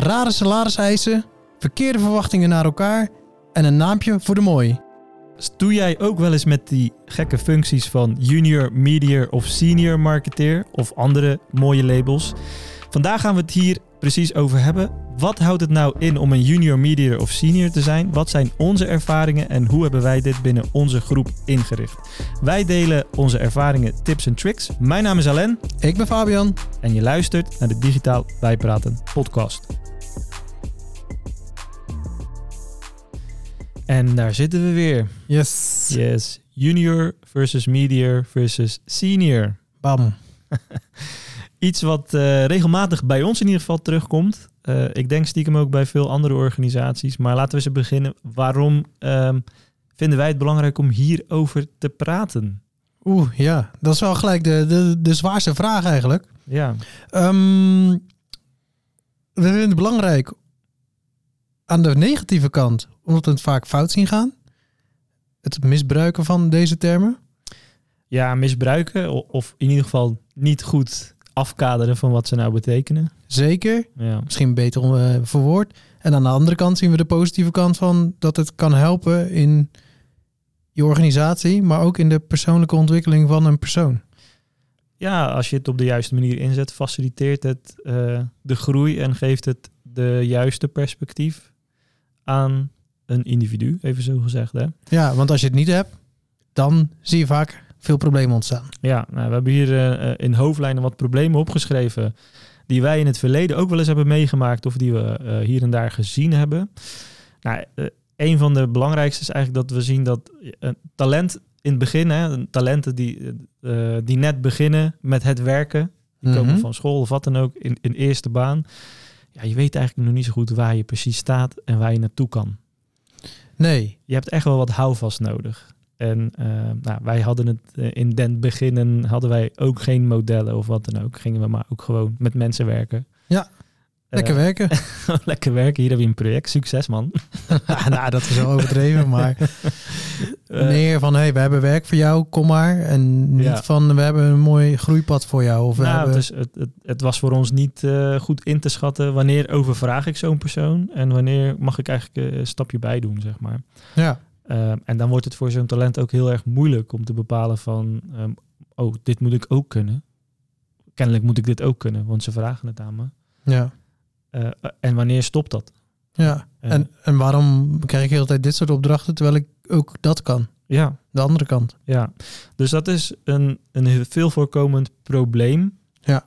rare salariseisen, verkeerde verwachtingen naar elkaar en een naampje voor de mooi. Doe jij ook wel eens met die gekke functies van junior, medior of senior marketeer of andere mooie labels? Vandaag gaan we het hier precies over hebben. Wat houdt het nou in om een junior, medior of senior te zijn? Wat zijn onze ervaringen en hoe hebben wij dit binnen onze groep ingericht? Wij delen onze ervaringen, tips en tricks. Mijn naam is Alain Ik ben Fabian. en je luistert naar de Digitaal Bijpraten podcast. En daar zitten we weer. Yes. Yes, junior versus medior versus senior. Bam. Iets wat eh, regelmatig bij ons in ieder geval terugkomt. Eh, ik denk stiekem ook bij veel andere organisaties. Maar laten we eens beginnen. Waarom ehm, vinden wij het belangrijk om hierover te praten? Oeh, ja. Dat is wel gelijk de, de, de zwaarste vraag eigenlijk. Ja, Ehm, we vinden het belangrijk aan de negatieve kant, omdat we het vaak fout zien gaan. Het misbruiken van deze termen. ja misbruiken of in ieder geval niet goed afkaderen van wat ze nou betekenen. Zeker. Ja, Misschien beter eh, verwoord. En aan de andere kant zien we de positieve kant van dat het kan helpen in je organisatie, maar ook in de persoonlijke ontwikkeling van een persoon. Ja als je het op de juiste manier inzet, faciliteert het eh, de groei en geeft het de juiste perspectief aan een individu, even zo gezegd. Hè? Ja, want als je het niet hebt, dan zie je vaak veel problemen ontstaan. Ja, nou, we hebben hier eh, in hoofdlijnen wat problemen opgeschreven die wij in het verleden ook wel eens hebben meegemaakt of die we eh, hier en daar gezien hebben. Nou, een van de belangrijkste is eigenlijk dat we zien dat een talent in het begin, hè, talenten die, eh, die net beginnen met het werken, die komen Mhm. van school of wat dan ook, in, in eerste baan. Ja, je weet eigenlijk nog niet zo goed waar je precies staat en waar je naartoe kan Nee, je hebt echt wel wat houvast nodig. En eh, nou, wij hadden het eh, in den beginnen hadden wij ook geen modellen of wat dan ook. Gingen we maar ook gewoon met mensen werken. Ja, Eh, lekker werken. lekker werken. Hier hebben we een project. Succes man. nou, dat is wel overdreven, maar Eh, meer van hey, we hebben werk voor jou, kom maar. En niet Ja. van we hebben een mooi groeipad voor jou. Of we nou, hebben... het, is, het, het, het was voor ons niet eh, goed in te schatten wanneer overvraag ik zo'n persoon en wanneer mag ik eigenlijk eh, een stapje bij doen, zeg maar. Ja, Ehm, en dan wordt het voor zo'n talent ook heel erg moeilijk om te bepalen van, ehm, oh, dit moet ik ook kunnen. Kennelijk moet ik dit ook kunnen, want ze vragen het aan me. ja, Eh, en wanneer stopt dat? ja. Eh, En, en waarom krijg ik de hele tijd dit soort opdrachten, terwijl ik ook dat kan? Ja, De andere kant. ja. Dus dat is een, een veel voorkomend probleem. Ja.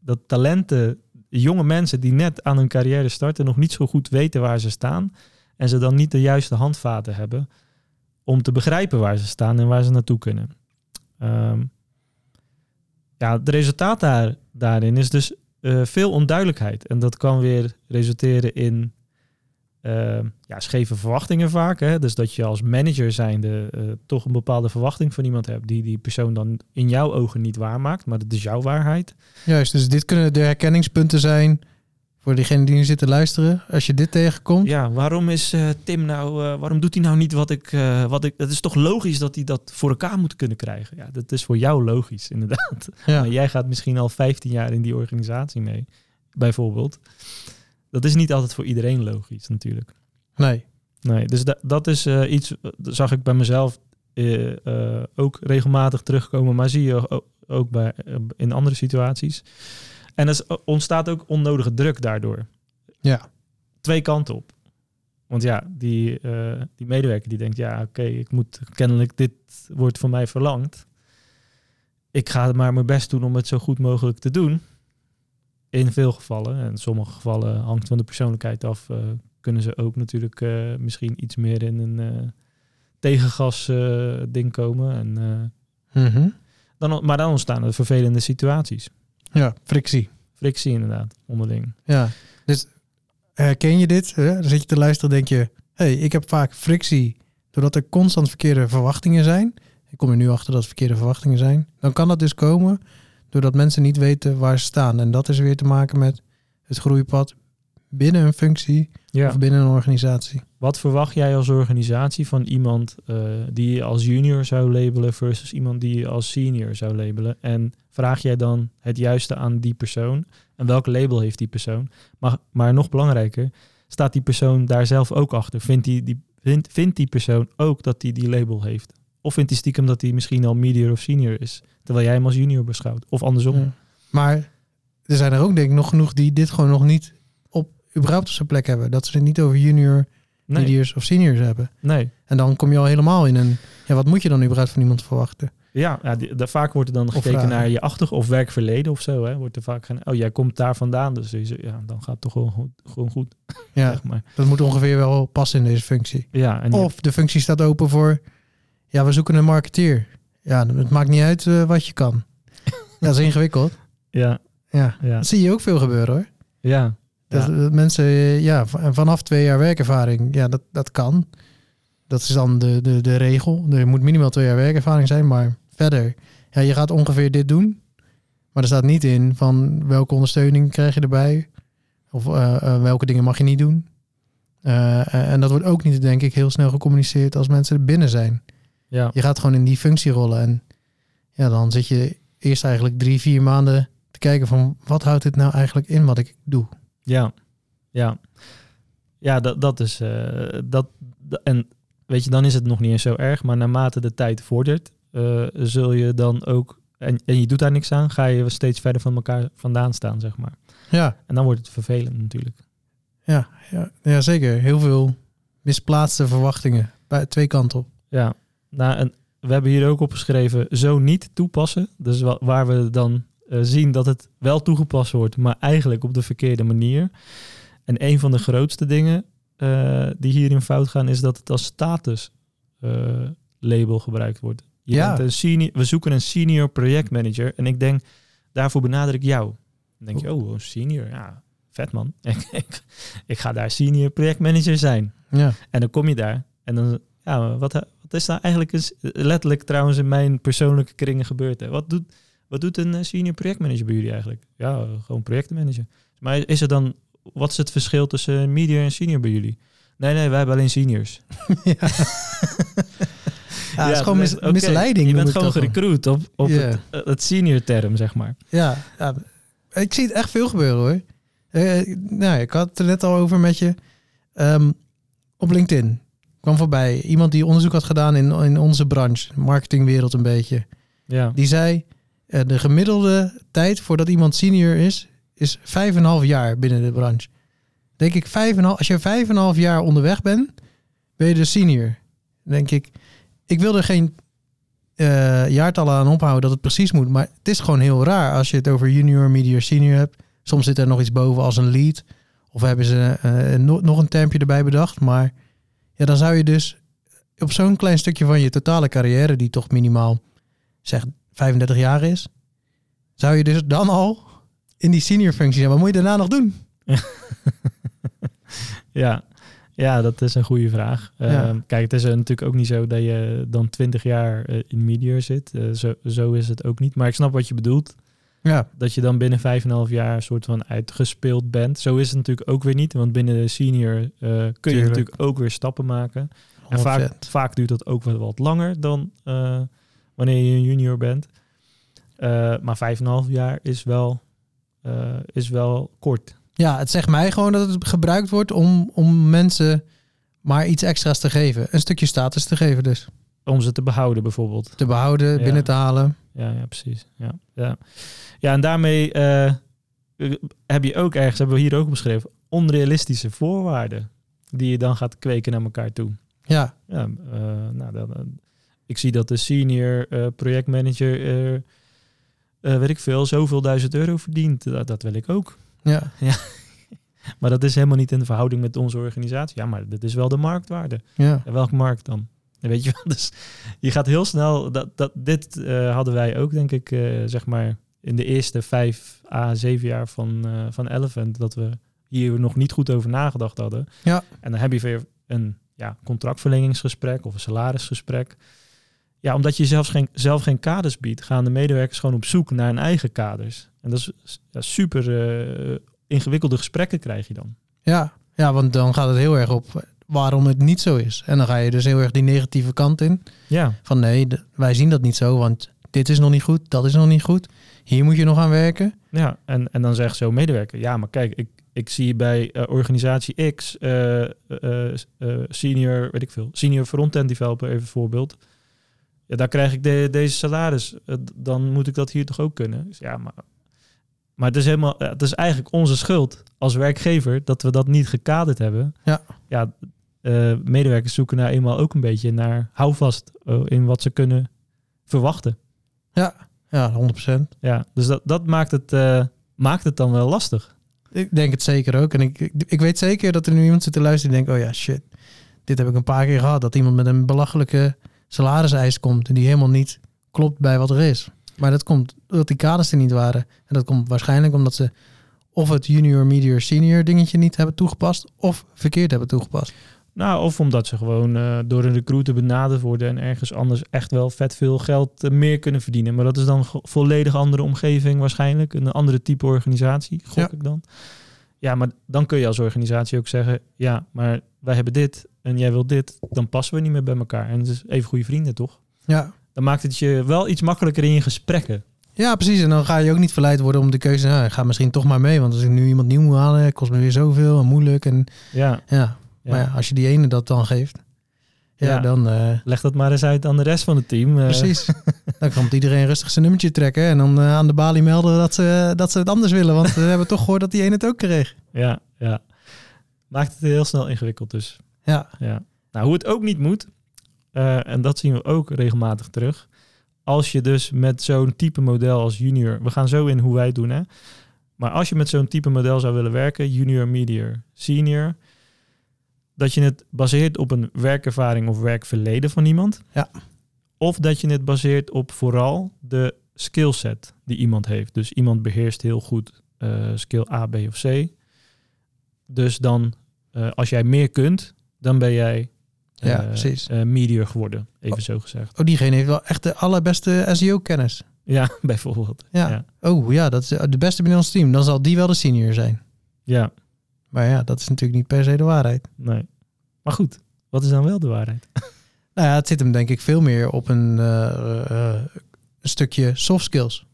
Dat talenten, jonge mensen die net aan hun carrière starten, nog niet zo goed weten waar ze staan. En ze dan niet de juiste handvaten hebben om te begrijpen waar ze staan en waar ze naartoe kunnen. Ehm, ja, het resultaat daar, daarin is dus eh, veel onduidelijkheid. En dat kan weer resulteren in eh, ja, scheve verwachtingen vaak. Hè? Dus dat je als manager zijnde eh, toch een bepaalde verwachting van iemand hebt die die persoon dan in jouw ogen niet waarmaakt, maar dat is jouw waarheid. Juist, dus dit kunnen de herkenningspunten zijn voor diegene die nu zit te luisteren. Als je dit tegenkomt. Ja, waarom is eh, Tim nou, eh, waarom doet hij nou niet wat ik, eh, wat ik, het is toch logisch dat hij dat voor elkaar moet kunnen krijgen. Ja, dat is voor jou logisch, inderdaad. Ja, Maar jij gaat misschien al 15 jaar in die organisatie mee, bijvoorbeeld. Dat is niet altijd voor iedereen logisch, natuurlijk. nee. Nee, dus da- dat is iets, dat zag ik bij mezelf ook regelmatig terugkomen, maar zie je ook bij, in andere situaties. En er is- ontstaat ook onnodige druk daardoor. Ja, Twee kanten op. Want ja, die, eh, die medewerker die denkt, ja oké, ik moet kennelijk, dit wordt van mij verlangd. Ik ga maar mijn best doen om het zo goed mogelijk te doen. In veel gevallen, en in sommige gevallen hangt van de persoonlijkheid af, eh, kunnen ze ook natuurlijk eh, misschien iets meer in een eh, tegengas eh, ding komen. En, eh, Mhm. dan, maar dan ontstaan er vervelende situaties. Ja frictie. Frictie inderdaad, onderling. Ja, dus herken je dit? Hè? Dan zit je te luisteren denk je... hey, ik heb vaak frictie doordat er constant verkeerde verwachtingen zijn. Ik kom er nu achter dat het verkeerde verwachtingen zijn. Dan kan dat dus komen doordat mensen niet weten waar ze staan. En dat is weer te maken met het groeipad binnen een functie Ja. of binnen een organisatie. Wat verwacht jij als organisatie van iemand eh, die je als junior zou labelen versus iemand die je als senior zou labelen? En vraag jij dan het juiste aan die persoon? En welk label heeft die persoon? Maar, maar nog belangrijker, staat die persoon daar zelf ook achter? Vindt die, die, persoon ook dat hij die, die label heeft? Of vindt hij stiekem dat hij misschien al medior of senior is, terwijl jij hem als junior beschouwt? Of andersom? Maar er zijn er ook denk ik nog genoeg die dit gewoon nog niet op überhaupt op zijn plek hebben. Dat ze het niet over junior, Nee, of seniors hebben. nee. En dan kom je al helemaal in een... Ja, wat moet je dan überhaupt van iemand verwachten? Ja, ja die, daar, vaak wordt er dan gekeken vragen. naar je achter- of werkverleden of zo. Hè. Wordt er vaak gaan, oh, jij komt daar vandaan, dus je- ja, dan gaat het toch gewoon goed. Gewoon goed Ja, zeg maar. dat moet ongeveer wel passen in deze functie. Ja, en Of de functie staat open voor... Ja, we zoeken een marketeer. Ja, het maakt niet uit eh, wat je kan. Ja, dat is ingewikkeld. ja, Ja, ja, dat zie je ook veel gebeuren hoor. ja, Dat, ja. dat mensen, ja, vanaf twee jaar werkervaring, ja, dat, dat kan. Dat is dan de, de, de regel. Er moet minimaal twee jaar werkervaring zijn, maar verder, ja, je gaat ongeveer dit doen. Maar er staat niet in van welke ondersteuning krijg je erbij. Of eh, eh, welke dingen mag je niet doen. Eh, en dat wordt ook niet, denk ik, heel snel gecommuniceerd als mensen er binnen zijn. ja. Je gaat gewoon in die functie rollen. En ja, dan zit je eerst eigenlijk drie, vier maanden te kijken van wat houdt dit nou eigenlijk in wat ik doe. Ja, ja. Ja, dat, dat is... eh, dat, en weet je, dan is het nog niet eens zo erg. Maar naarmate de tijd vordert, eh, zul je dan ook... En, en je doet daar niks aan, ga je steeds verder van elkaar vandaan staan, zeg maar. Ja, En dan wordt het vervelend natuurlijk. Ja, ja, ja, zeker. Heel veel misplaatste verwachtingen. Bij twee kanten op. Ja, nou, en we hebben hier ook opgeschreven, zo niet toepassen. Dus wa- waar we dan eh, zien dat het wel toegepast wordt, maar eigenlijk op de verkeerde manier. En een van de grootste dingen eh, die hierin fout gaan, is dat het als status eh, label gebruikt wordt. Je Ja. bent een senior, we zoeken een senior projectmanager. En ik denk, daarvoor benader ik jou. Dan denk je, oh, een senior, ja, vet man. ik, ga daar senior projectmanager zijn. Ja, En dan kom je daar en dan, ja, wat, wat is daar eigenlijk letterlijk trouwens in mijn persoonlijke kringen gebeurd? Hè? Wat, doet, wat doet een eh, senior projectmanager bij jullie eigenlijk? Ja, gewoon projectmanager. Maar is er dan, wat is het verschil tussen media en senior bij jullie? Nee, nee, wij hebben alleen seniors. ja. ja, het is gewoon mis, misleiding. Je bent gewoon gerecruit op, op het, eh, het senior term, zeg maar. Ja, ja, ik zie het echt veel gebeuren hoor. Eh, nou, ik had het er net al over met je. Ehm, op LinkedIn kwam voorbij iemand die onderzoek had gedaan in, in onze branche, marketingwereld een beetje. Ja, Die zei, de gemiddelde tijd voordat iemand senior is, is vijf en een half jaar binnen de branche. Denk ik, vijf en een half, als je vijf en een half jaar onderweg bent, ben je de senior. Denk ik, ik wil er geen eh, jaartallen aan ophouden dat het precies moet, maar het is gewoon heel raar als je het over junior, medior, senior hebt. Soms zit er nog iets boven als een lead, of hebben ze eh, no- nog een termpje erbij bedacht, maar ja, dan zou je dus op zo'n klein stukje van je totale carrière, die toch minimaal zeg 35 jaar is, zou je dus dan al in die senior functie zijn. Wat moet je daarna nog doen? ja. ja, dat is een goede vraag. Ja. Ehm, kijk, het is eh, natuurlijk ook niet zo dat je dan 20 jaar eh, in media zit. Eh, zo, zo is het ook niet. Maar ik snap wat je bedoelt. Ja, dat je dan binnen 5,5 jaar een soort van uitgespeeld bent. Zo is het natuurlijk ook weer niet, want binnen de senior kun je Tuurlijk. natuurlijk ook weer stappen maken. En 100%. vaak, vaak duurt dat ook wel wat langer dan wanneer je een junior bent. Eh, maar 5,5 jaar is wel, eh, is wel kort. Ja, het zegt mij gewoon dat het gebruikt wordt om, om mensen maar iets extra's te geven. Een stukje status te geven dus. Om ze te behouden bijvoorbeeld. Te behouden, Ja. binnen te halen. Ja, ja precies. Ja, ja. ja en daarmee eh, heb je ook ergens, hebben we hier ook beschreven, onrealistische voorwaarden die je dan gaat kweken naar elkaar toe. Ja, Ja, nou, dan, ik zie dat de senior eh, projectmanager, eh, weet ik veel, zoveel duizend euro verdient. Dat, dat wil ik ook. ja, Maar dat is helemaal niet in de verhouding met onze organisatie. Ja, maar dit is wel de marktwaarde. ja. En welke markt dan? Weet je wel, dus je gaat heel snel, dat, dat, dit hadden wij ook denk ik, zeg maar, in de eerste vijf à zeven jaar van, van Elephant, dat we hier nog niet goed over nagedacht hadden. Ja. En dan heb je weer een ja, contractverlengingsgesprek of een salarisgesprek. Ja, omdat je zelfs geen, zelf geen kaders biedt, gaan de medewerkers gewoon op zoek naar hun eigen kaders. En dat is ja, super eh, ingewikkelde gesprekken krijg je dan. Ja, ja, want dan gaat het heel erg op waarom het niet zo is. En dan ga je dus heel erg die negatieve kant in. Ja, Van nee, wij zien dat niet zo, want dit is nog niet goed, dat is nog niet goed. Hier moet je nog aan werken. ja. En, en dan zegt zo'n medewerker, ja, maar kijk, ik, ik zie bij eh, organisatie X, eh, senior, weet ik veel, senior front-end developer, even voorbeeld. Ja, daar krijg ik de, deze salaris. Eh, dan moet ik dat hier toch ook kunnen? Dus ja, maar, maar het is helemaal, eh, het is eigenlijk onze schuld als werkgever dat we dat niet gekaderd hebben. Ja. Ja, eh, medewerkers zoeken nou eenmaal ook een beetje naar houvast eh, in wat ze kunnen verwachten. Ja, 100%. Ja, dus dat, dat maakt, het, maakt het dan wel lastig. Ik denk het zeker ook. En ik, ik, ik weet zeker dat er nu iemand zit te luisteren die denkt, oh ja, shit. Dit heb ik een paar keer gehad. Dat iemand met een belachelijke salariseis komt en die helemaal niet klopt bij wat er is. Maar dat komt omdat die kaders er niet waren. En dat komt waarschijnlijk omdat ze of het junior, medior, senior dingetje niet hebben toegepast of verkeerd hebben toegepast. Nou, of omdat ze gewoon eh, door een recruiter benaderd worden en ergens anders echt wel vet veel geld eh, meer kunnen verdienen. Maar dat is dan volledig andere omgeving waarschijnlijk. Een andere type organisatie, gok Ja. ik dan. Ja, maar dan kun je als organisatie ook zeggen, ja, maar wij hebben dit en jij wil dit. Dan passen we niet meer bij elkaar. En het is even goede vrienden, toch? Ja. Dan maakt het je wel iets makkelijker in je gesprekken. Ja, precies. En dan ga je ook niet verleid worden om de keuze. Nou, ik ga misschien toch maar mee. Want als ik nu iemand nieuw moet halen, kost me weer zoveel en moeilijk. En Ja, ja, ja. maar ja, als je die ene dat dan geeft, ja, dan eh, leg dat maar eens uit aan de rest van het team. Eh, precies. dan kan iedereen rustig zijn nummertje trekken en dan eh, aan de balie melden dat ze, dat ze het anders willen. Want we hebben toch gehoord dat die ene het ook kreeg. Ja, ja. Maakt het heel snel ingewikkeld dus. Ja, Ja. Nou, hoe het ook niet moet, en dat zien we ook regelmatig terug. Als je dus met zo'n type model als junior, we gaan zo in hoe wij het doen, hè. Maar als je met zo'n type model zou willen werken, junior, medior, senior, dat je het baseert op een werkervaring of werkverleden van iemand. Ja. Of dat je het baseert op vooral de skillset die iemand heeft. Dus iemand beheerst heel goed eh, skill A, B of C. Dus dan, eh, als jij meer kunt, dan ben jij Ja, eh, precies. geworden, even zo gezegd. oh, diegene heeft wel echt de allerbeste SEO-kennis. Ja, bijvoorbeeld. Ja. ja. Oh ja, dat is de beste binnen ons team. Dan zal die wel de senior zijn. Ja, Maar ja, dat is natuurlijk niet per se de waarheid. nee. Maar goed, wat is dan wel de waarheid? Nou ja, het zit hem denk ik veel meer op een, eh, eh, een stukje soft skills.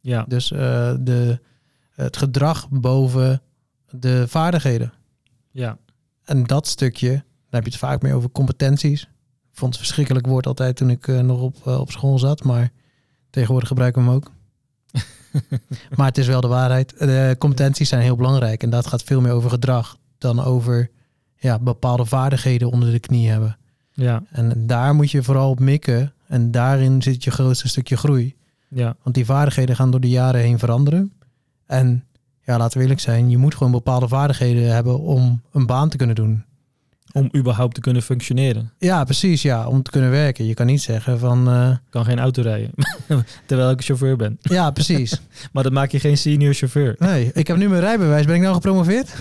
Ja, Dus eh, de, het gedrag boven de vaardigheden. ja, En dat stukje, daar heb je het vaak meer over competenties. Ik vond het verschrikkelijk woord altijd toen ik eh, nog op, eh, op school zat, maar tegenwoordig gebruiken we hem ook. maar het is wel de waarheid. De competenties zijn heel belangrijk en dat gaat veel meer over gedrag dan over ja, bepaalde vaardigheden onder de knie hebben. ja, En daar moet je vooral op mikken en daarin zit je grootste stukje groei. ja, Want die vaardigheden gaan door de jaren heen veranderen. En ja, laten we eerlijk zijn, je moet gewoon bepaalde vaardigheden hebben om een baan te kunnen doen. Om überhaupt te kunnen functioneren. Ja, precies, ja, om te kunnen werken. Je kan niet zeggen van, Ik kan geen auto rijden, terwijl ik chauffeur ben. ja, precies. Maar dat maak je geen senior chauffeur. Nee, ik heb nu mijn rijbewijs. Ben ik nou gepromoveerd?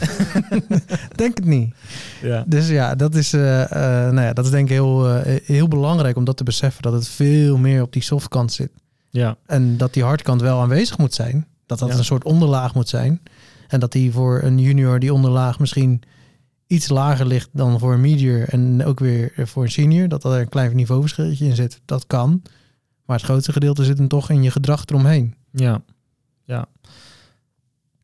denk het niet. Ja, Dus ja, dat is, eh, nou ja, dat is denk ik heel, heel belangrijk om dat te beseffen. Dat het veel meer op die softkant zit. ja, En dat die hardkant wel aanwezig moet zijn. Dat dat Ja. een soort onderlaag moet zijn. En dat die voor een junior die onderlaag misschien iets lager ligt dan voor een medior. En ook weer voor een senior. Dat er een klein niveauverschilletje in zit. Dat kan. Maar het grootste gedeelte zit hem toch in je gedrag eromheen. ja, ja.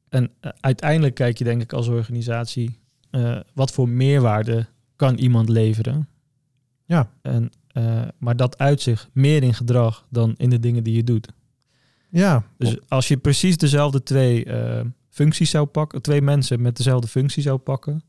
En eh, uiteindelijk kijk je denk ik als organisatie, eh, wat voor meerwaarde kan iemand leveren? Ja. En, eh, maar dat uit zich meer in gedrag dan in de dingen die je doet. Ja, Dus als je precies dezelfde twee functies zou pakken, twee mensen met dezelfde functie zou pakken,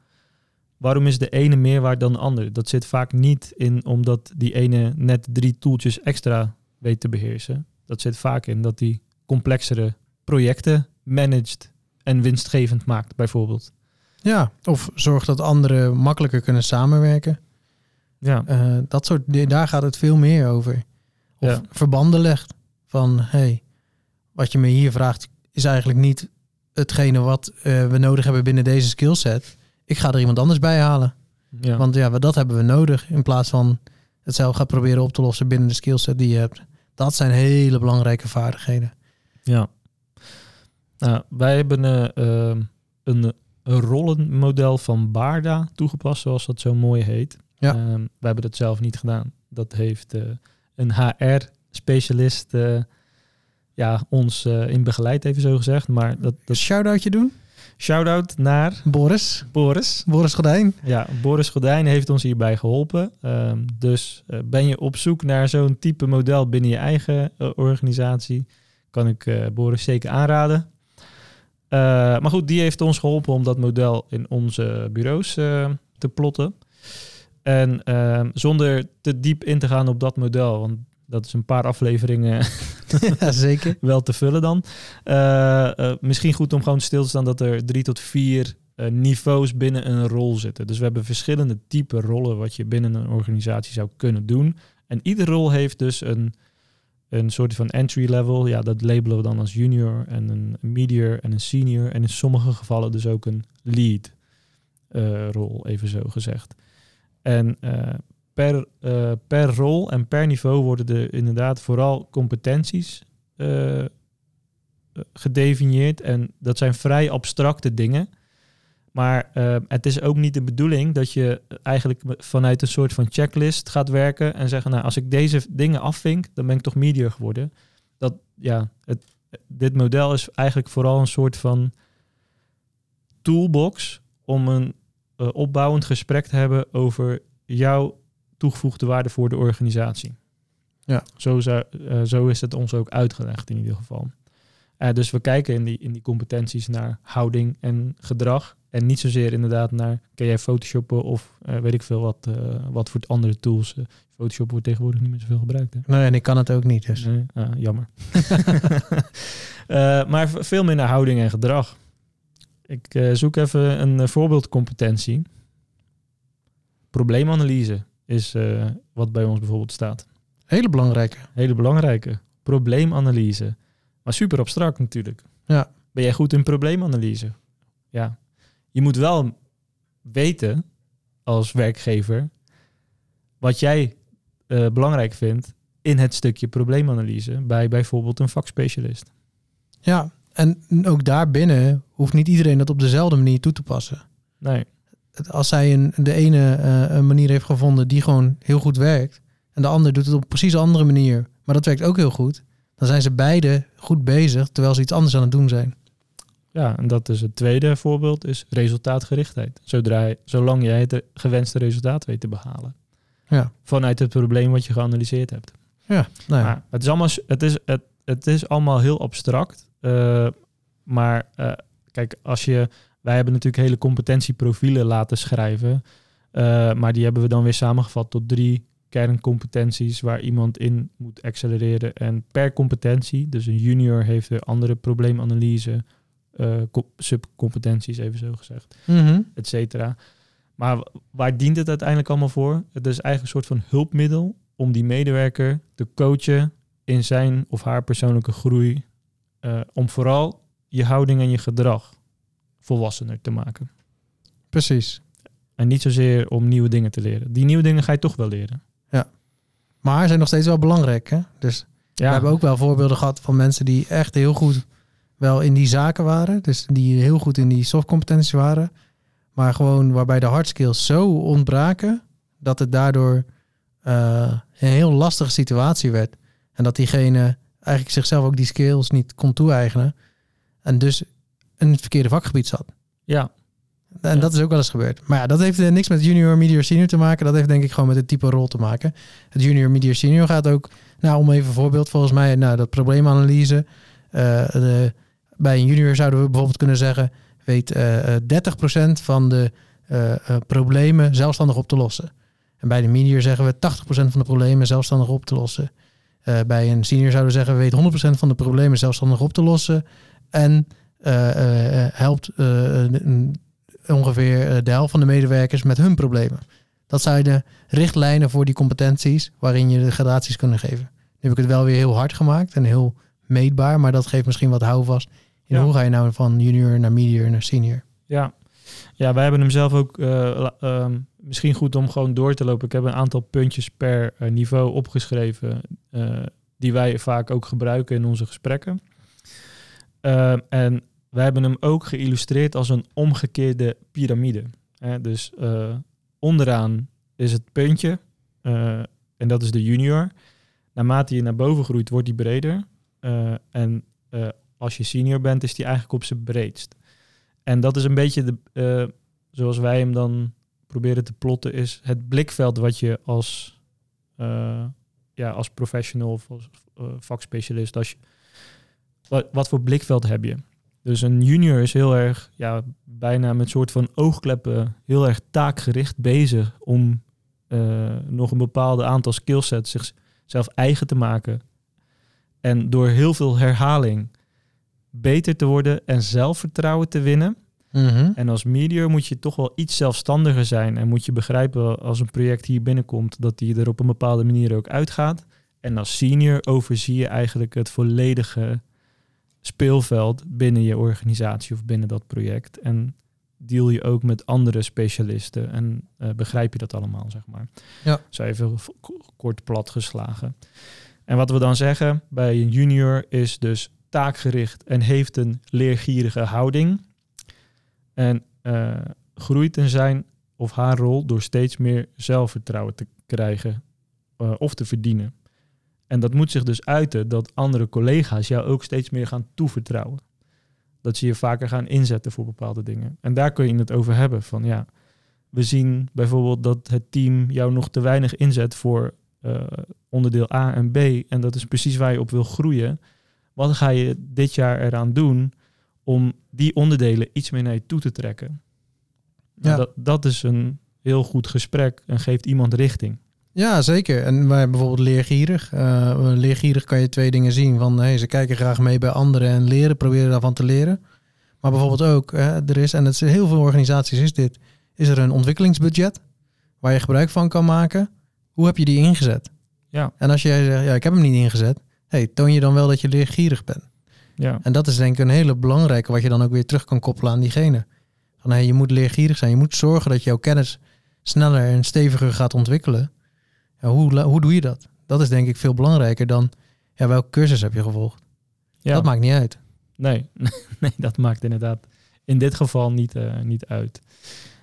waarom is de ene meerwaarde dan de andere? Dat zit vaak niet in omdat die ene net drie toeltjes extra weet te beheersen. Dat zit vaak in dat die complexere projecten managt en winstgevend maakt, bijvoorbeeld. ja. Of zorg dat anderen makkelijker kunnen samenwerken. Ja, Eh, dat soort daar gaat het veel meer over. Of Ja. verbanden legt. Van, hey, wat je me hier vraagt is eigenlijk niet hetgene wat eh, we nodig hebben binnen deze skillset. Ik ga er iemand anders bij halen. ja. Want ja, dat hebben we nodig. In plaats van het zelf gaan proberen op te lossen binnen de skillset die je hebt. Dat zijn hele belangrijke vaardigheden. Ja. Nou, wij hebben eh, ehm, een een rollenmodel van Barda toegepast, zoals dat zo mooi heet. Ja. Ehm, we hebben dat zelf niet gedaan. Dat heeft eh, een HR-specialist eh, ja, ons in begeleid, even zo gezegd. Maar dat, dat Shout-outje doen? Shout-out naar Boris. Boris. Boris Gordijn. Ja, Boris Gordijn heeft ons hierbij geholpen. Ehm, dus eh, ben je op zoek naar zo'n type model binnen je eigen eh, organisatie, kan ik eh, Boris zeker aanraden. Maar goed, die heeft ons geholpen om dat model in onze bureaus te plotten. En ehm, zonder te diep in te gaan op dat model, want dat is een paar afleveringen ja, zeker. wel te vullen dan. Eh, eh, misschien goed om gewoon stil te staan dat er drie tot vier eh, niveaus binnen een rol zitten. Dus we hebben verschillende type rollen wat je binnen een organisatie zou kunnen doen. En iedere rol heeft dus een, een soort van entry level. Ja, dat labelen we dan als junior en een medior en een senior. En in sommige gevallen dus ook een lead rol, even zo gezegd. En per, eh, per rol en per niveau worden er inderdaad vooral competenties eh, eh, gedefinieerd. En dat zijn vrij abstracte dingen. Maar het is ook niet de bedoeling dat je eigenlijk vanuit een soort van checklist gaat werken en zeggen, nou, als ik deze dingen afvink, dan ben ik toch medior geworden. Dat, ja, het, dit model is eigenlijk vooral een soort van toolbox om een opbouwend gesprek te hebben over jouw toegevoegde waarde voor de organisatie. Ja. Zo, zou, eh, zo is het ons ook uitgelegd in ieder geval. Eh, dus we kijken in die, in die competenties naar houding en gedrag. En niet zozeer inderdaad naar, kan jij photoshoppen of eh, weet ik veel wat, wat voor andere tools. Photoshop wordt tegenwoordig niet meer zoveel gebruikt. Hè? Nee, en ik kan het ook niet, dus. Nee, ah, jammer. Maar veel meer naar houding en gedrag. Ik zoek even een voorbeeldcompetentie. Probleemanalyse is eh, wat bij ons bijvoorbeeld staat. Hele belangrijke. Hele belangrijke. Probleemanalyse. Maar super abstract natuurlijk. Ja. Ben jij goed in probleemanalyse? Ja. Je moet wel weten als werkgever wat jij eh, belangrijk vindt in het stukje probleemanalyse bij bijvoorbeeld een vakspecialist. Ja, en ook daarbinnen hoeft niet iedereen dat op dezelfde manier toe te passen. Nee, Als zij een, de ene eh, een manier heeft gevonden die gewoon heel goed werkt, en de ander doet het op een precies andere manier, maar dat werkt ook heel goed, dan zijn ze beide goed bezig terwijl ze iets anders aan het doen zijn. ja, en dat is het tweede voorbeeld, is resultaatgerichtheid. Zodra, zolang jij het gewenste resultaat weet te behalen. Ja. Vanuit het probleem wat je geanalyseerd hebt. Ja, nou ja. Het, is allemaal, het, is, het, het is allemaal heel abstract. eh, maar eh, kijk, als je. Wij hebben natuurlijk hele competentieprofielen laten schrijven. eh, maar die hebben we dan weer samengevat tot drie kerncompetenties waar iemand in moet accelereren. En per competentie, dus een junior heeft weer andere probleemanalyse, eh, co- subcompetenties, even zo gezegd Mhm. et cetera. Maar waar dient het uiteindelijk allemaal voor? Het is eigenlijk een soort van hulpmiddel om die medewerker te coachen in zijn of haar persoonlijke groei. eh, om vooral je houding en je gedrag volwassener te maken. Precies. En niet zozeer om nieuwe dingen te leren. Die nieuwe dingen ga je toch wel leren. Maar ze zijn nog steeds wel belangrijk. Hè? Dus Ja, we hebben ook wel voorbeelden gehad van mensen die echt heel goed wel in die zaken waren. Dus die heel goed in die softcompetenties waren. Maar gewoon waarbij de hard skills zo ontbraken dat het daardoor eh, een heel lastige situatie werd. En dat diegene eigenlijk zichzelf ook die skills niet kon toe-eigenen. En dus in het verkeerde vakgebied zat. ja, En Ja. dat is ook wel eens gebeurd. Maar ja, dat heeft eh, niks met junior, medior, senior te maken. Dat heeft denk ik gewoon met het type rol te maken. Het junior, medior, senior gaat ook, nou om even een voorbeeld, volgens mij, nou dat probleemanalyse. de, bij een junior zouden we bijvoorbeeld kunnen zeggen, weet eh eh, 30% van de problemen zelfstandig op te lossen. En bij de medior zeggen we 80% van de problemen zelfstandig op te lossen. Bij een senior zouden we zeggen, weet 100% van de problemen zelfstandig op te lossen. En helpt eh, een- ongeveer eh, de helft van de medewerkers met hun problemen. Dat zijn de richtlijnen voor die competenties waarin je de gradaties kunnen geven. Nu heb ik het wel weer heel hard gemaakt en heel meetbaar, maar dat geeft misschien wat houvast. In Ja. hoe ga je nou van junior naar medior naar senior? ja. Ja, wij hebben hem zelf ook eh, ehm, misschien goed om gewoon door te lopen. Ik heb een aantal puntjes per eh, niveau opgeschreven eh, die wij vaak ook gebruiken in onze gesprekken. Ehm, en wij hebben hem ook geïllustreerd als een omgekeerde piramide. Dus eh, onderaan is het puntje eh, en dat is de junior. Naarmate je naar boven groeit, wordt die breder. Eh, en eh, als je senior bent, is die eigenlijk op zijn breedst. En dat is een beetje de, eh, zoals wij hem dan proberen te plotten, is het blikveld wat je als, eh, ja, als professional of als eh, vakspecialist, als je, wat, wat voor blikveld heb je? Dus een junior is heel erg, ja, bijna met soort van oogkleppen, heel erg taakgericht bezig om eh, nog een bepaalde aantal skillsets zichzelf eigen te maken. En door heel veel herhaling beter te worden en zelfvertrouwen te winnen. Mhm. En als medior moet je toch wel iets zelfstandiger zijn. En moet je begrijpen als een project hier binnenkomt dat die er op een bepaalde manier ook uitgaat. En als senior overzie je eigenlijk het volledige speelveld binnen je organisatie of binnen dat project. En deal je ook met andere specialisten en eh, begrijp je dat allemaal, zeg maar. Ja. Zo even kort plat geslagen. En wat we dan zeggen bij een junior is dus taakgericht en heeft een leergierige houding. En eh, groeit in zijn of haar rol door steeds meer zelfvertrouwen te krijgen eh, of te verdienen. En dat moet zich dus uiten dat andere collega's jou ook steeds meer gaan toevertrouwen. Dat ze je vaker gaan inzetten voor bepaalde dingen. En daar kun je het over hebben. Van ja, we zien bijvoorbeeld dat het team jou nog te weinig inzet voor eh, onderdeel A en B. En dat is precies waar je op wil groeien. Wat ga je dit jaar eraan doen om die onderdelen iets meer naar je toe te trekken? Nou, Ja. dat, dat is een heel goed gesprek en geeft iemand richting. Ja, zeker. En wij bijvoorbeeld leergierig. Eh, leergierig kan je twee dingen zien. Van hey, ze kijken graag mee bij anderen en leren, proberen daarvan te leren. Maar bijvoorbeeld ook, hè, er is, en het is heel veel organisaties is dit, is er een ontwikkelingsbudget waar je gebruik van kan maken. Hoe heb je die ingezet? Ja. En als jij zegt, ja, ik heb hem niet ingezet, hey, toon je dan wel dat je leergierig bent? Ja, En dat is denk ik een hele belangrijke, wat je dan ook weer terug kan koppelen aan diegene. Van hey, je moet leergierig zijn, je moet zorgen dat jouw kennis sneller en steviger gaat ontwikkelen. Ja, hoe, hoe doe je dat? Dat is denk ik veel belangrijker dan ja, welke cursus heb je gevolgd. ja. Dat maakt niet uit. Nee, nee, dat maakt inderdaad in dit geval niet, eh, niet uit.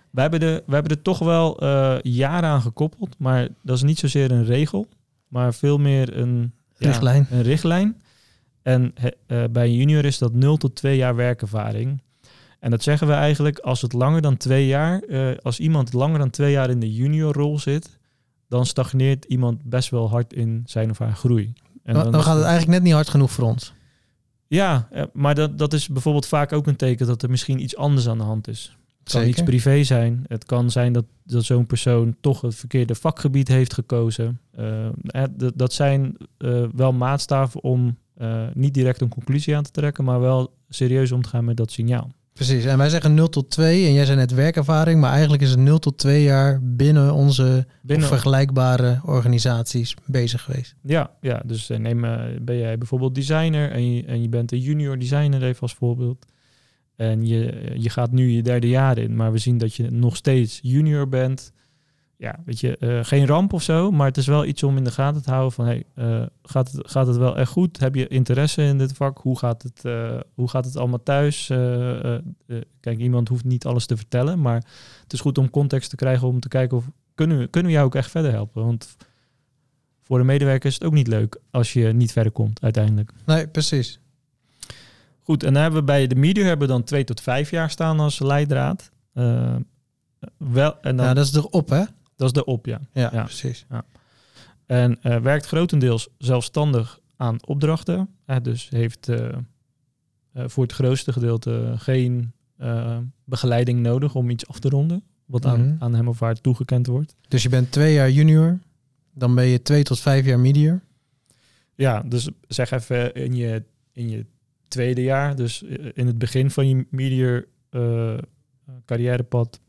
We hebben, de, we hebben er toch wel eh, jaren aan gekoppeld, maar dat is niet zozeer een regel, maar veel meer een ja, Richtlijn. Een richtlijn. En eh, bij een junior is dat 0 tot 2 jaar werkervaring. En dat zeggen we eigenlijk als het langer dan twee jaar, als iemand langer dan twee jaar in de juniorrol zit, dan stagneert iemand best wel hard in zijn of haar groei. En Dan, dan gaat het eigenlijk net niet hard genoeg voor ons. ja, eh, maar dat, dat is bijvoorbeeld vaak ook een teken dat er misschien iets anders aan de hand is. Het kan Zeker. iets privé zijn. Het kan zijn dat, dat zo'n persoon toch het verkeerde vakgebied heeft gekozen. D- dat zijn wel maatstaven om niet direct een conclusie aan te trekken, maar wel serieus om te gaan met dat signaal. Precies. En wij zeggen 0 tot 2 en jij zei net werkervaring, maar eigenlijk is het 0 tot 2 jaar binnen onze Binnen, vergelijkbare organisaties bezig geweest. ja, ja, dus eh, neem, eh, ben jij bijvoorbeeld designer en je, en je bent een junior designer even als voorbeeld. En je, je gaat nu je derde jaar in, maar we zien dat je nog steeds junior bent. Ja, weet je, eh, geen ramp of zo, maar het is wel iets om in de gaten te houden van, hey, eh, gaat, het, gaat het wel echt goed? Heb je interesse in dit vak? Hoe gaat het, eh, hoe gaat het allemaal thuis? Kijk, iemand hoeft niet alles te vertellen, maar het is goed om context te krijgen om te kijken of kunnen we, kunnen we jou ook echt verder helpen? Want voor de medewerker is het ook niet leuk als je niet verder komt uiteindelijk. Nee, precies. Goed, en dan hebben we bij de media hebben we dan twee tot vijf jaar staan als leidraad. Wel, en dan, Ja, dat is erop, hè? Dat is de op, ja. Ja, Ja. precies. En eh, werkt grotendeels zelfstandig aan opdrachten. Dus heeft eh, eh, voor het grootste gedeelte geen begeleiding nodig om iets af te ronden. Wat aan, Mhm. aan hem of haar toegekend wordt. Dus je bent twee jaar junior, dan ben je twee tot vijf jaar medior. Ja, dus zeg even in je, in je tweede jaar, dus in het begin van je media eh, carrièrepad,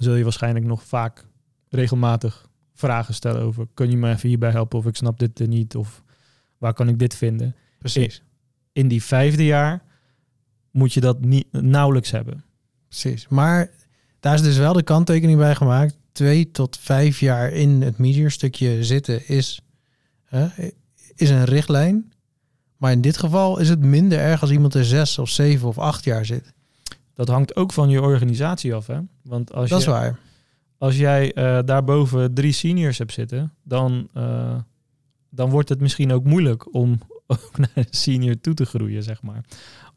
zul je waarschijnlijk nog vaak regelmatig vragen stellen over, kun je me even hierbij helpen of ik snap dit er niet of waar kan ik dit vinden? Precies. In die vijfde jaar moet je dat niet nauwelijks hebben. Precies. Maar daar is dus wel de kanttekening bij gemaakt. Twee tot vijf jaar in het medior stukje zitten is, hè, is een richtlijn. Maar in dit geval is het minder erg als iemand er zes of zeven of acht jaar zit. Dat hangt ook van je organisatie af, hè? Want als Dat is je, waar. Als jij eh, daarboven drie seniors hebt zitten, dan, eh, dan wordt het misschien ook moeilijk om ook naar een senior toe te groeien, zeg maar.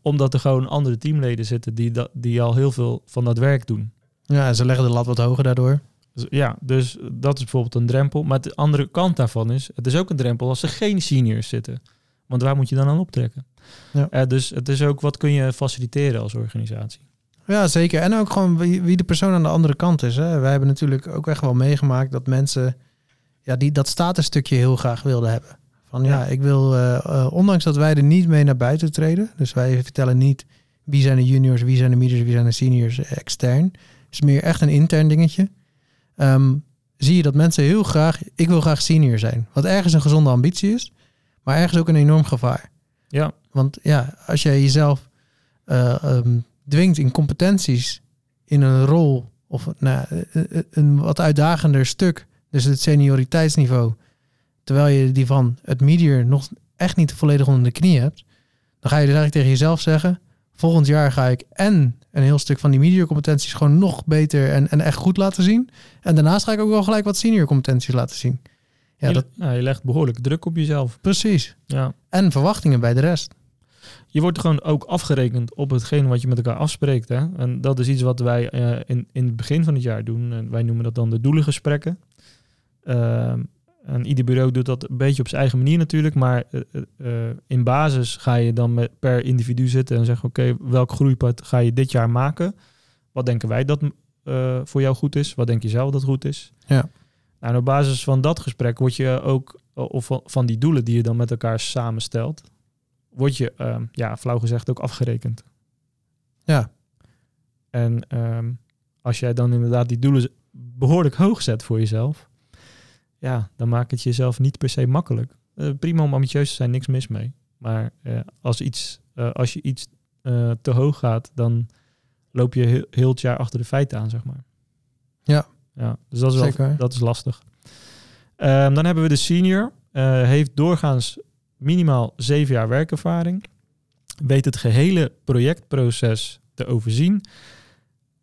Omdat er gewoon andere teamleden zitten die, dat, die al heel veel van dat werk doen. Ja, ze leggen de lat wat hoger daardoor. Dus ja, dus dat is bijvoorbeeld een drempel. Maar de andere kant daarvan is, het is ook een drempel als er geen seniors zitten. Want waar moet je dan aan optrekken? Ja. Eh, dus het is ook, wat kun je faciliteren als organisatie? Ja, zeker. En ook gewoon wie, wie de persoon aan de andere kant is. Hè. Wij hebben natuurlijk ook echt wel meegemaakt dat mensen ja, die dat statusstukje heel graag wilden hebben. Van ja, Ja. ik wil, eh, eh, ondanks dat wij er niet mee naar buiten treden. Dus wij vertellen niet wie zijn de juniors, wie zijn de mediors, wie zijn de seniors extern. Het is meer echt een intern dingetje. Ehm, zie je dat mensen heel graag, ik wil graag senior zijn. Wat ergens een gezonde ambitie is, maar ergens ook een enorm gevaar. Ja, Want ja, als jij jezelf eh, ehm, dwingt in competenties in een rol of nou, eh, eh, een wat uitdagender stuk, dus het senioriteitsniveau, terwijl je die van het medier nog echt niet volledig onder de knie hebt, dan ga je dus eigenlijk tegen jezelf zeggen, volgend jaar ga ik en een heel stuk van die medior competenties gewoon nog beter en, en echt goed laten zien. En daarnaast ga ik ook wel gelijk wat senior competenties laten zien. Ja, je, dat, nou, je legt behoorlijk druk op jezelf. precies. Ja. En verwachtingen bij de rest. Je wordt gewoon ook afgerekend op hetgeen wat je met elkaar afspreekt. Hè? En dat is iets wat wij eh, in, in het begin van het jaar doen. En wij noemen dat dan de doelengesprekken. Ehm, en ieder bureau doet dat een beetje op zijn eigen manier natuurlijk. Maar eh, eh, in basis ga je dan met, per individu zitten en zeggen... oké, welk groeipad ga je dit jaar maken? Wat denken wij dat voor jou goed is? Wat denk je zelf dat goed is? Ja. Nou, en op basis van dat gesprek word je ook... of van, van die doelen die je dan met elkaar samenstelt... word je, ehm, ja, flauw gezegd, ook afgerekend. Ja, En ehm, als jij dan inderdaad die doelen behoorlijk hoog zet voor jezelf, ja, dan maakt het jezelf niet per se makkelijk. Eh, prima om ambitieus te zijn, niks mis mee. Maar eh, als, iets, eh, als je iets te hoog gaat, dan loop je heel, heel het jaar achter de feiten aan, zeg maar. Ja. ja dus dat is, wel, Zeker. dat is lastig. Ehm, dan hebben we de senior. heeft doorgaans minimaal zeven jaar werkervaring. Weet het gehele projectproces te overzien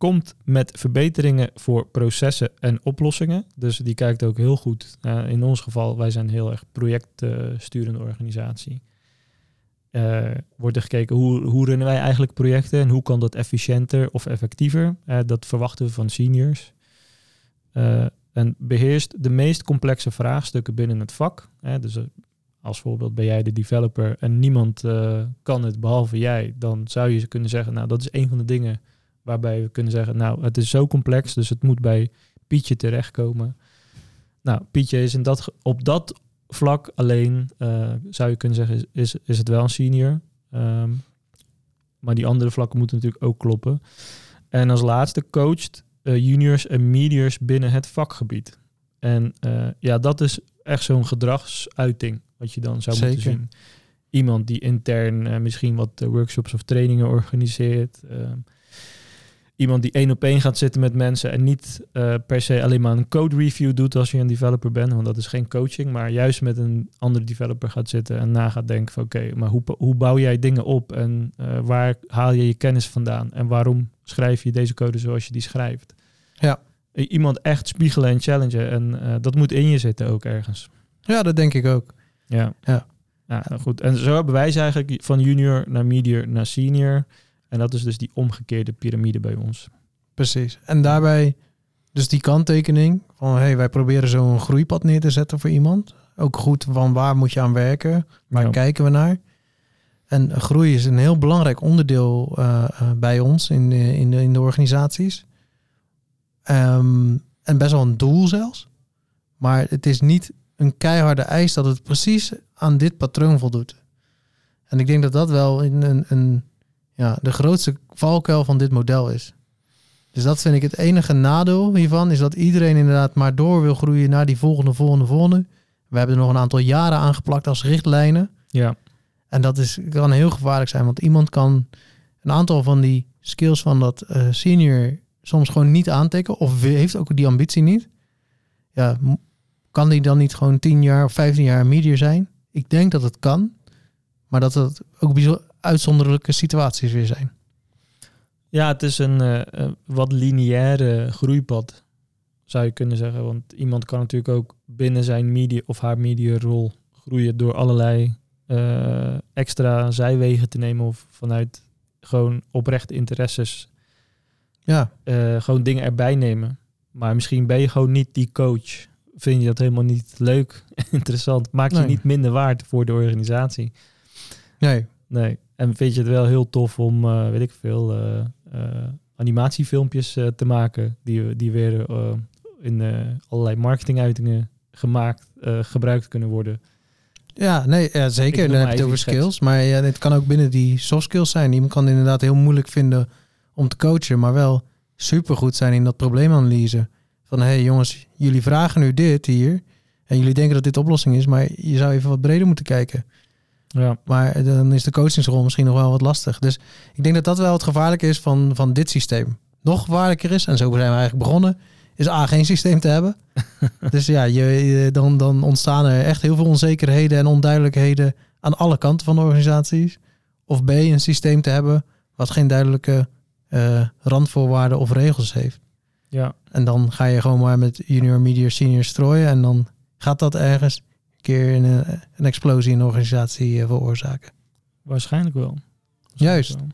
komt met verbeteringen voor processen en oplossingen. Dus die kijkt ook heel goed. eh, in ons geval, wij zijn heel erg projectsturende organisatie. Eh, wordt er gekeken hoe, hoe runnen wij eigenlijk projecten en hoe kan dat efficiënter of effectiever. Eh, dat verwachten we van seniors. En beheerst de meest complexe vraagstukken binnen het vak. Dus als voorbeeld ben jij de developer en niemand eh, kan het behalve jij, dan zou je kunnen zeggen, nou dat is een van de dingen waarbij we kunnen zeggen, nou het is zo complex, dus het moet bij Pietje terechtkomen. Nou, Pietje is in dat, op dat vlak alleen, eh, zou je kunnen zeggen, is, is, het wel een senior. Ehm, maar die andere vlakken moeten natuurlijk ook kloppen. En als laatste coacht eh, juniors en mediors binnen het vakgebied. En ja, dat is echt zo'n gedragsuiting wat je dan zou moeten zien. Iemand die intern eh, misschien wat eh, workshops of trainingen organiseert. Ehm, iemand die één op één gaat zitten met mensen en niet eh, per se alleen maar een code review doet als je een developer bent, want dat is geen coaching, maar juist met een andere developer gaat zitten en na gaat denken van oké, maar hoe, hoe bouw jij dingen op en waar haal je je kennis vandaan en waarom schrijf je deze code zoals je die schrijft? Ja. Iemand echt spiegelen en challengen en dat moet in je zitten ook ergens. ja dat denk ik ook. Ja. Ja. Ja, nou goed. En zo hebben wij ze eigenlijk van junior naar medior naar senior. En dat is dus die omgekeerde piramide bij ons. Precies. En daarbij dus die kanttekening van hey, wij proberen zo'n groeipad neer te zetten voor iemand. Ook goed van waar moet je aan werken, waar Ja. kijken we naar. En groei is een heel belangrijk onderdeel eh, eh, bij ons in de, in de, in de organisaties. Ehm, en best wel een doel zelfs. Maar het is niet een keiharde eis dat het precies aan dit patroon voldoet. En ik denk dat dat wel een, een, een, ja, de grootste valkuil van dit model is. Dus dat vind ik het enige nadeel hiervan, is dat iedereen inderdaad maar door wil groeien naar die volgende, volgende, volgende. We hebben er nog een aantal jaren aangeplakt als richtlijnen. Ja, En dat is, kan heel gevaarlijk zijn, want iemand kan een aantal van die skills van dat eh, senior soms gewoon niet aantikken, of heeft ook die ambitie niet. Ja, kan die dan niet gewoon 10 jaar of 15 jaar medior zijn? Ik denk dat het kan, Maar dat het ook bijzo- uitzonderlijke situaties weer zijn. Ja, het is een eh, wat lineaire groeipad, zou je kunnen zeggen. Want iemand kan natuurlijk ook binnen zijn media of haar mediarol groeien door allerlei eh, extra zijwegen te nemen of vanuit gewoon oprechte interesses Ja, eh, gewoon dingen erbij nemen. Maar misschien ben je gewoon niet die coach. Vind je dat helemaal niet leuk, interessant. Maakt je niet minder waard voor de organisatie. nee. Nee. En vind je het wel heel tof om, eh, weet ik veel, eh, animatiefilmpjes te maken. Die, die weer in allerlei marketinguitingen gemaakt, gebruikt kunnen worden. Ja, nee, ja, zeker. Dan heb maar je het even over geks. skills. Maar ja, het kan ook binnen die soft skills zijn. Iemand kan het inderdaad heel moeilijk vinden om te coachen, maar wel supergoed zijn in dat probleemanalyse. Van hé hey, jongens, jullie vragen nu dit hier. En jullie denken dat dit de oplossing is, maar je zou even wat breder moeten kijken. Ja, Maar dan is de coachingsrol misschien nog wel wat lastig. Dus ik denk dat dat wel het gevaarlijke is van, van dit systeem. Nog gevaarlijker is, en zo zijn we eigenlijk begonnen, is A, geen systeem te hebben. dus ja, je, je- dan, dan ontstaan er echt heel veel onzekerheden en onduidelijkheden aan alle kanten van de organisaties. Of B, een systeem te hebben wat geen duidelijke eh, randvoorwaarden of regels heeft. Ja. En dan ga je gewoon maar met junior, medior, senior strooien. En dan gaat dat ergens een keer een, een explosie in de organisatie eh, veroorzaken. waarschijnlijk wel. Juist. Wel.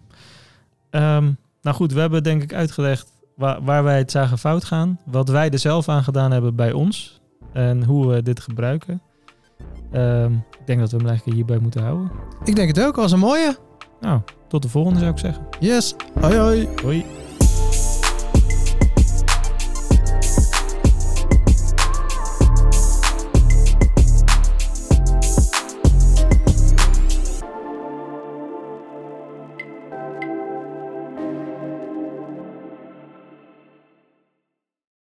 Ehm, nou goed, we hebben denk ik uitgelegd waar, waar wij het zagen fout gaan. Wat wij er zelf aan gedaan hebben bij ons. En hoe we dit gebruiken. Ehm, ik denk dat we hem eigenlijk hierbij moeten houden. Ik denk het ook, was een mooie. Nou, tot de volgende zou ik zeggen. Yes, hoi hoi. Hoi.